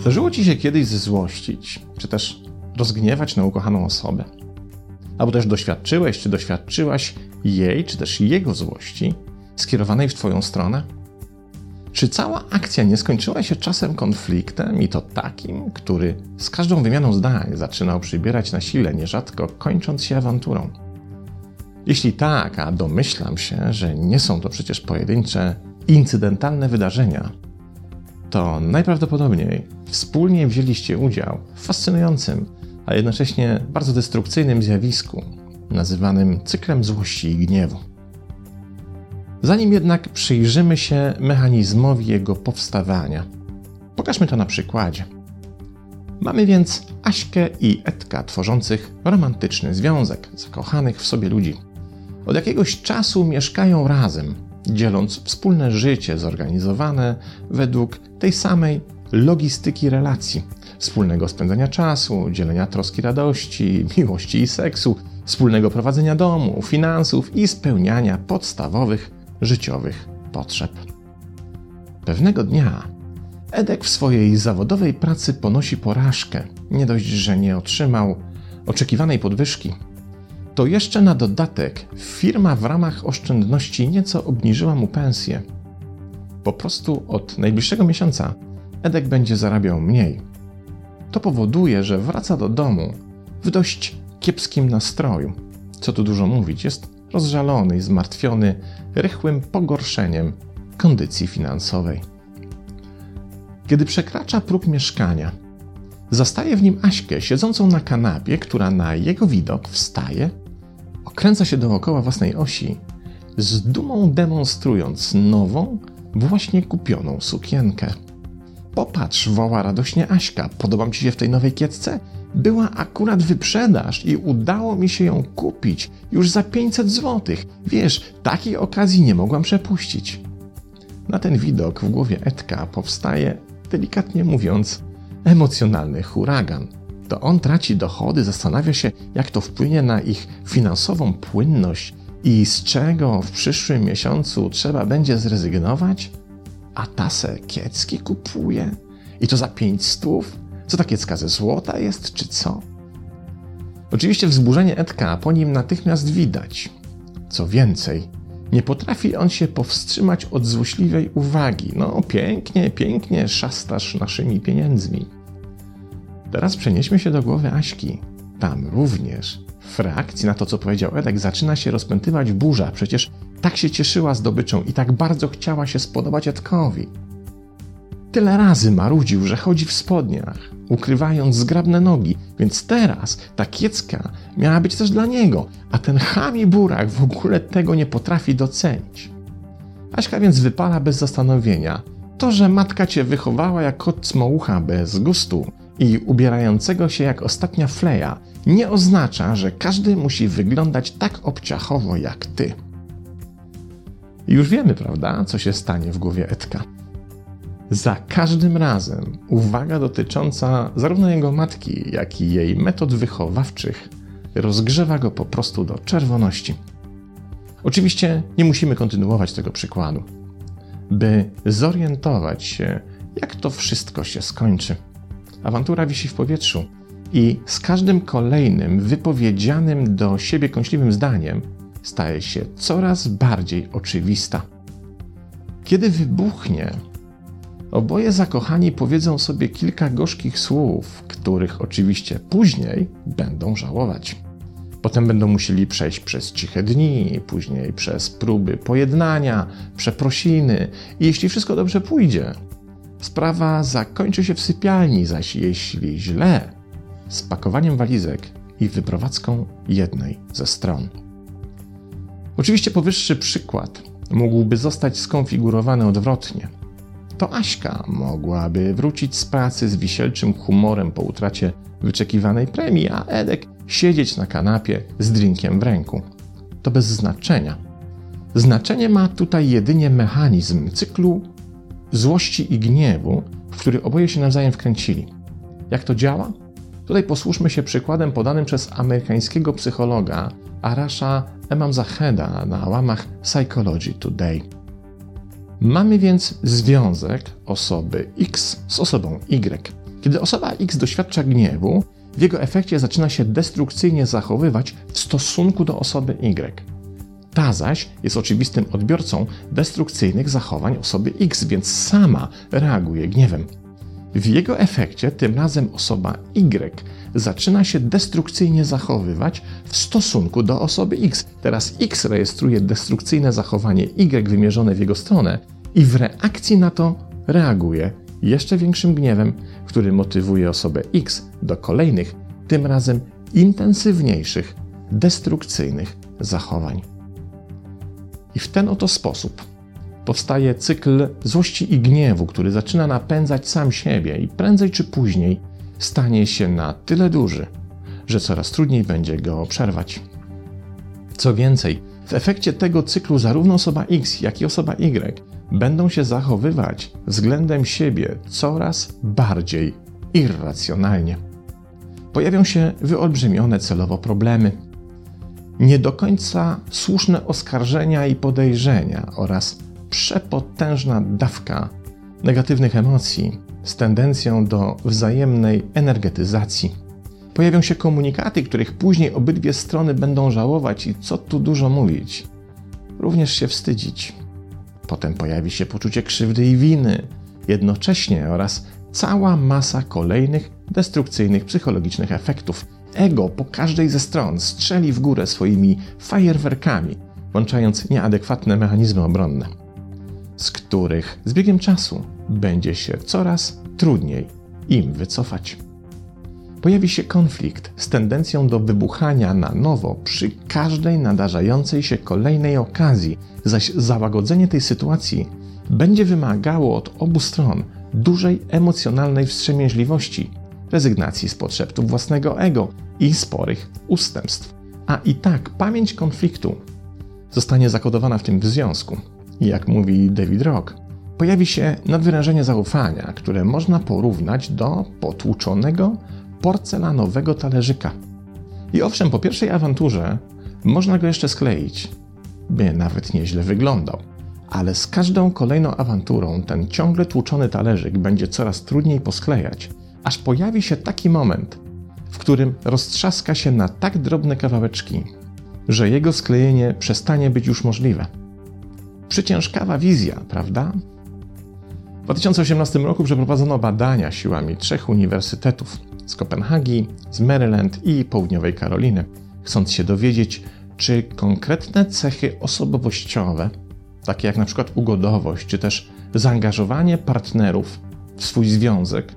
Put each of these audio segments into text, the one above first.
Zdarzyło ci się kiedyś zezłościć, czy też rozgniewać na ukochaną osobę? Albo też doświadczyłeś, czy doświadczyłaś jej, czy też jego złości skierowanej w twoją stronę? Czy cała akcja nie skończyła się czasem konfliktem i to takim, który z każdą wymianą zdań zaczynał przybierać na sile, nierzadko kończąc się awanturą? Jeśli tak, a domyślam się, że nie są to przecież pojedyncze, incydentalne wydarzenia, to najprawdopodobniej wspólnie wzięliście udział w fascynującym, a jednocześnie bardzo destrukcyjnym zjawisku, nazywanym cyklem złości i gniewu. Zanim jednak przyjrzymy się mechanizmowi jego powstawania, pokażmy to na przykładzie. Mamy więc Aśkę i Edka tworzących romantyczny związek zakochanych w sobie ludzi. Od jakiegoś czasu mieszkają razem, dzieląc wspólne życie zorganizowane według tej samej logistyki relacji, wspólnego spędzania czasu, dzielenia troski radości, miłości i seksu, wspólnego prowadzenia domu, finansów i spełniania podstawowych życiowych potrzeb. Pewnego dnia Edek w swojej zawodowej pracy ponosi porażkę. Nie dość, że nie otrzymał oczekiwanej podwyżki, to jeszcze na dodatek firma w ramach oszczędności nieco obniżyła mu pensję. Po prostu od najbliższego miesiąca Edek będzie zarabiał mniej. To powoduje, że wraca do domu w dość kiepskim nastroju. Co tu dużo mówić, jest rozżalony i zmartwiony rychłym pogorszeniem kondycji finansowej. Kiedy przekracza próg mieszkania, zastaje w nim Aśkę siedzącą na kanapie, która na jego widok wstaje, okręca się dookoła własnej osi, z dumą demonstrując nową, właśnie kupioną sukienkę. Popatrz, woła radośnie Aśka, podoba ci się w tej nowej kiecce? Była akurat wyprzedaż i udało mi się ją kupić już za 500 zł. Wiesz, takiej okazji nie mogłam przepuścić. Na ten widok w głowie Edka powstaje, delikatnie mówiąc, emocjonalny huragan. To on traci dochody, zastanawia się, jak to wpłynie na ich finansową płynność i z czego w przyszłym miesiącu trzeba będzie zrezygnować? A tasę kiecki kupuje? I to za pięć stów? Co ta kiecka ze złota jest, czy co? Oczywiście wzburzenie Edka po nim natychmiast widać. Co więcej, nie potrafi on się powstrzymać od złośliwej uwagi. No, pięknie, pięknie szastasz naszymi pieniędzmi. Teraz przenieśmy się do głowy Aśki. Tam również w reakcji na to, co powiedział Edek, zaczyna się rozpętywać burza. Przecież tak się cieszyła zdobyczą i tak bardzo chciała się spodobać Edkowi. Tyle razy marudził, że chodzi w spodniach, ukrywając zgrabne nogi, więc teraz ta kiecka miała być też dla niego, a ten chami burak w ogóle tego nie potrafi docenić. Aśka więc wypala bez zastanowienia. To, że matka cię wychowała jak kot bez gustu i ubierającego się jak ostatnia fleja, nie oznacza, że każdy musi wyglądać tak obciachowo jak ty. Już wiemy, prawda, co się stanie w głowie Edka. Za każdym razem uwaga dotycząca zarówno jego matki, jak i jej metod wychowawczych rozgrzewa go po prostu do czerwoności. Oczywiście nie musimy kontynuować tego przykładu, by zorientować się, jak to wszystko się skończy. Awantura wisi w powietrzu i z każdym kolejnym wypowiedzianym do siebie kąśliwym zdaniem staje się coraz bardziej oczywista. Kiedy wybuchnie, oboje zakochani powiedzą sobie kilka gorzkich słów, których oczywiście później będą żałować. Potem będą musieli przejść przez ciche dni, później przez próby pojednania, przeprosiny i jeśli wszystko dobrze pójdzie, sprawa zakończy się w sypialni, zaś jeśli źle, z pakowaniem walizek i wyprowadzką jednej ze stron. Oczywiście powyższy przykład mógłby zostać skonfigurowany odwrotnie. To Aśka mogłaby wrócić z pracy z wisielczym humorem po utracie wyczekiwanej premii, a Edek siedzieć na kanapie z drinkiem w ręku. To bez znaczenia. Znaczenie ma tutaj jedynie mechanizm cyklu złości i gniewu, w który oboje się nawzajem wkręcili. Jak to działa? Tutaj posłuszmy się przykładem podanym przez amerykańskiego psychologa Arasha Emamzaheda na łamach Psychology Today. Mamy więc związek osoby X z osobą Y. Kiedy osoba X doświadcza gniewu, w jego efekcie zaczyna się destrukcyjnie zachowywać w stosunku do osoby Y. Ta zaś jest oczywistym odbiorcą destrukcyjnych zachowań osoby X, więc sama reaguje gniewem. W jego efekcie tym razem osoba Y zaczyna się destrukcyjnie zachowywać w stosunku do osoby X. Teraz X rejestruje destrukcyjne zachowanie Y wymierzone w jego stronę i w reakcji na to reaguje jeszcze większym gniewem, który motywuje osobę X do kolejnych, tym razem intensywniejszych, destrukcyjnych zachowań. I w ten oto sposób powstaje cykl złości i gniewu, który zaczyna napędzać sam siebie i prędzej czy później stanie się na tyle duży, że coraz trudniej będzie go przerwać. Co więcej, w efekcie tego cyklu zarówno osoba X, jak i osoba Y będą się zachowywać względem siebie coraz bardziej irracjonalnie. Pojawią się wyolbrzymione celowo problemy, nie do końca słuszne oskarżenia i podejrzenia oraz przepotężna dawka negatywnych emocji z tendencją do wzajemnej energetyzacji. Pojawią się komunikaty, których później obydwie strony będą żałować i co tu dużo mówić, również się wstydzić. Potem pojawi się poczucie krzywdy i winy, jednocześnie oraz cała masa kolejnych destrukcyjnych psychologicznych efektów. Ego po każdej ze stron strzeli w górę swoimi fajerwerkami, włączając nieadekwatne mechanizmy obronne, z których z biegiem czasu będzie się coraz trudniej im wycofać. Pojawi się konflikt z tendencją do wybuchania na nowo przy każdej nadarzającej się kolejnej okazji, zaś załagodzenie tej sytuacji będzie wymagało od obu stron dużej emocjonalnej wstrzemięźliwości, rezygnacji z potrzebów własnego ego i sporych ustępstw. A i tak pamięć konfliktu zostanie zakodowana w tym związku. Jak mówi David Rock, pojawi się nadwyrężenie zaufania, które można porównać do potłuczonego porcelanowego talerzyka. I owszem, po pierwszej awanturze można go jeszcze skleić, by nawet nieźle wyglądał. Ale z każdą kolejną awanturą ten ciągle tłuczony talerzyk będzie coraz trudniej posklejać, aż pojawi się taki moment, w którym roztrzaska się na tak drobne kawałeczki, że jego sklejenie przestanie być już możliwe. Przyciężkawa wizja, prawda? W 2018 roku przeprowadzono badania siłami trzech uniwersytetów z Kopenhagi, z Maryland i Południowej Karoliny, chcąc się dowiedzieć, czy konkretne cechy osobowościowe, takie jak na przykład ugodowość, czy też zaangażowanie partnerów w swój związek,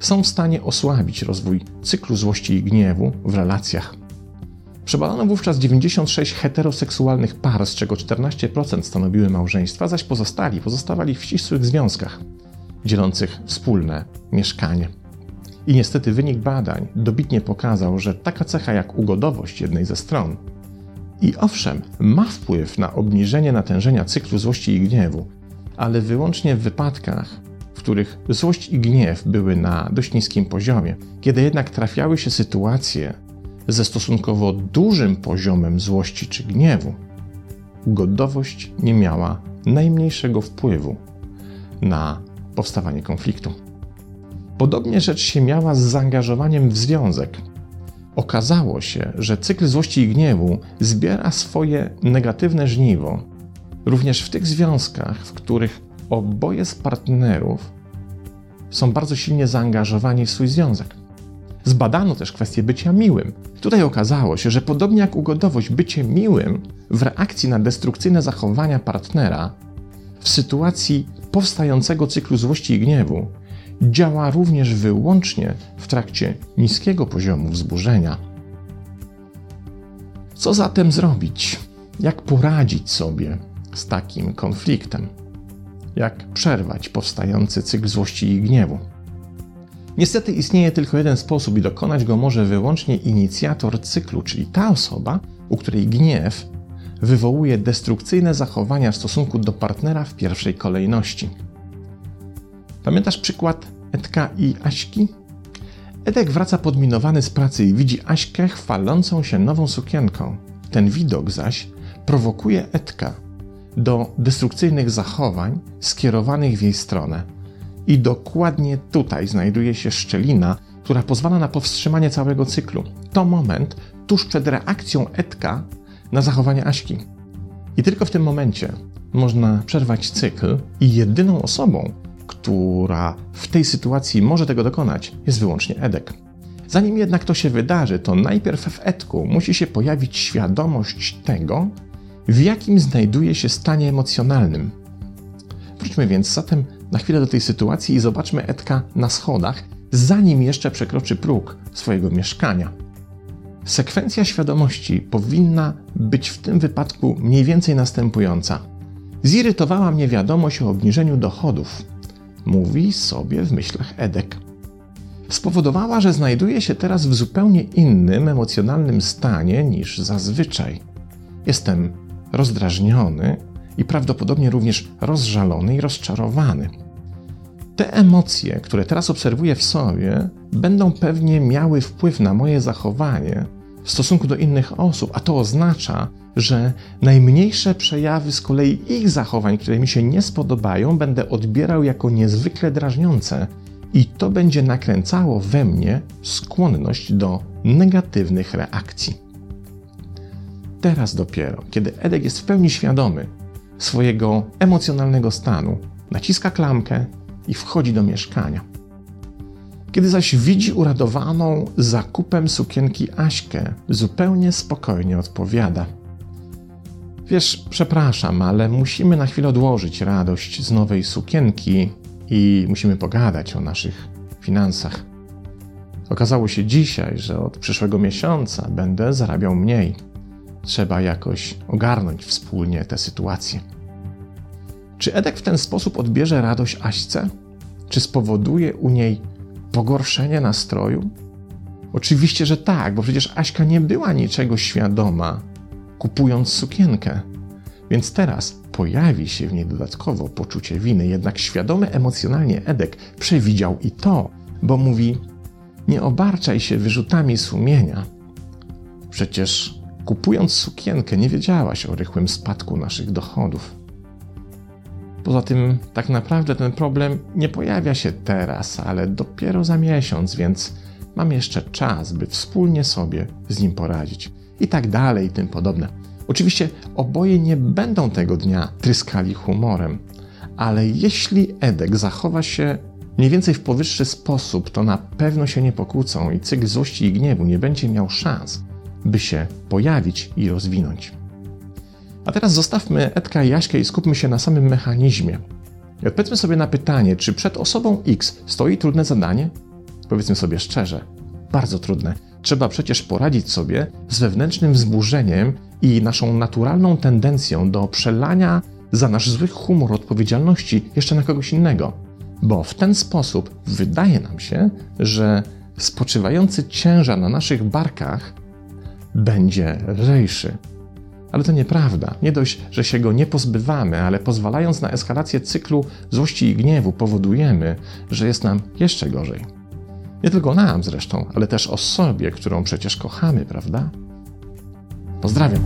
są w stanie osłabić rozwój cyklu złości i gniewu w relacjach. Przebadano wówczas 96 heteroseksualnych par, z czego 14% stanowiły małżeństwa, zaś pozostali pozostawali w ścisłych związkach, dzielących wspólne mieszkanie. I niestety wynik badań dobitnie pokazał, że taka cecha jak ugodowość jednej ze stron i owszem, ma wpływ na obniżenie natężenia cyklu złości i gniewu, ale wyłącznie w wypadkach, w których złość i gniew były na dość niskim poziomie. Kiedy jednak trafiały się sytuacje ze stosunkowo dużym poziomem złości czy gniewu, ugodowość nie miała najmniejszego wpływu na powstawanie konfliktu. Podobnie rzecz się miała z zaangażowaniem w związek. Okazało się, że cykl złości i gniewu zbiera swoje negatywne żniwo również w tych związkach, w których oboje z partnerów są bardzo silnie zaangażowani w swój związek. Zbadano też kwestię bycia miłym. Tutaj okazało się, że podobnie jak ugodowość, bycie miłym w reakcji na destrukcyjne zachowania partnera w sytuacji powstającego cyklu złości i gniewu działa również wyłącznie w trakcie niskiego poziomu wzburzenia. Co zatem zrobić? Jak poradzić sobie z takim konfliktem? Jak przerwać powstający cykl złości i gniewu? Niestety istnieje tylko jeden sposób i dokonać go może wyłącznie inicjator cyklu, czyli ta osoba, u której gniew wywołuje destrukcyjne zachowania w stosunku do partnera w pierwszej kolejności. Pamiętasz przykład Edka i Aśki? Edek wraca podminowany z pracy i widzi Aśkę chwalącą się nową sukienką. Ten widok zaś prowokuje Edka do destrukcyjnych zachowań skierowanych w jej stronę. I dokładnie tutaj znajduje się szczelina, która pozwala na powstrzymanie całego cyklu. To moment tuż przed reakcją Edka na zachowanie Aśki. I tylko w tym momencie można przerwać cykl i jedyną osobą, która w tej sytuacji może tego dokonać, jest wyłącznie Edek. Zanim jednak to się wydarzy, to najpierw w Edku musi się pojawić świadomość tego, w jakim znajduje się stanie emocjonalnym. Wróćmy więc zatem na chwilę do tej sytuacji i zobaczmy Edka na schodach, zanim jeszcze przekroczy próg swojego mieszkania. Sekwencja świadomości powinna być w tym wypadku mniej więcej następująca. Zirytowała mnie wiadomość o obniżeniu dochodów, mówi sobie w myślach Edek. Spowodowała, że znajduje się teraz w zupełnie innym emocjonalnym stanie niż zazwyczaj. Jestem rozdrażniony i prawdopodobnie również rozżalony i rozczarowany. Te emocje, które teraz obserwuję w sobie, będą pewnie miały wpływ na moje zachowanie w stosunku do innych osób, a to oznacza, że najmniejsze przejawy z kolei ich zachowań, które mi się nie spodobają, będę odbierał jako niezwykle drażniące i to będzie nakręcało we mnie skłonność do negatywnych reakcji. Teraz dopiero, kiedy Edek jest w pełni świadomy swojego emocjonalnego stanu, naciska klamkę i wchodzi do mieszkania. Kiedy zaś widzi uradowaną zakupem sukienki Aśkę, zupełnie spokojnie odpowiada: Wiesz, przepraszam, ale musimy na chwilę odłożyć radość z nowej sukienki i musimy pogadać o naszych finansach. Okazało się dzisiaj, że od przyszłego miesiąca będę zarabiał mniej. Trzeba jakoś ogarnąć wspólnie tę sytuację. Czy Edek w ten sposób odbierze radość Aśce? Czy spowoduje u niej pogorszenie nastroju? Oczywiście, że tak, bo przecież Aśka nie była niczego świadoma, kupując sukienkę. Więc teraz pojawi się w niej dodatkowo poczucie winy, jednak świadomy emocjonalnie Edek przewidział i to, bo mówi: Nie obarczaj się wyrzutami sumienia. Przecież kupując sukienkę nie wiedziałaś o rychłym spadku naszych dochodów. Poza tym, tak naprawdę ten problem nie pojawia się teraz, ale dopiero za miesiąc, więc mam jeszcze czas, by wspólnie sobie z nim poradzić. I tak dalej, i tym podobne. Oczywiście oboje nie będą tego dnia tryskali humorem, ale jeśli Edek zachowa się mniej więcej w powyższy sposób, to na pewno się nie pokłócą i cykl złości i gniewu nie będzie miał szans, by się pojawić i rozwinąć. A teraz zostawmy Edka i Jaśkę i skupmy się na samym mechanizmie. I odpowiedzmy sobie na pytanie, czy przed osobą X stoi trudne zadanie? Powiedzmy sobie szczerze, bardzo trudne. Trzeba przecież poradzić sobie z wewnętrznym wzburzeniem i naszą naturalną tendencją do przelania za nasz zły humor odpowiedzialności jeszcze na kogoś innego. Bo w ten sposób wydaje nam się, że spoczywający ciężar na naszych barkach będzie lżejszy. Ale to nieprawda. Nie dość, że się go nie pozbywamy, ale pozwalając na eskalację cyklu złości i gniewu, powodujemy, że jest nam jeszcze gorzej. Nie tylko nam zresztą, ale też osobie, którą przecież kochamy, prawda? Pozdrawiam.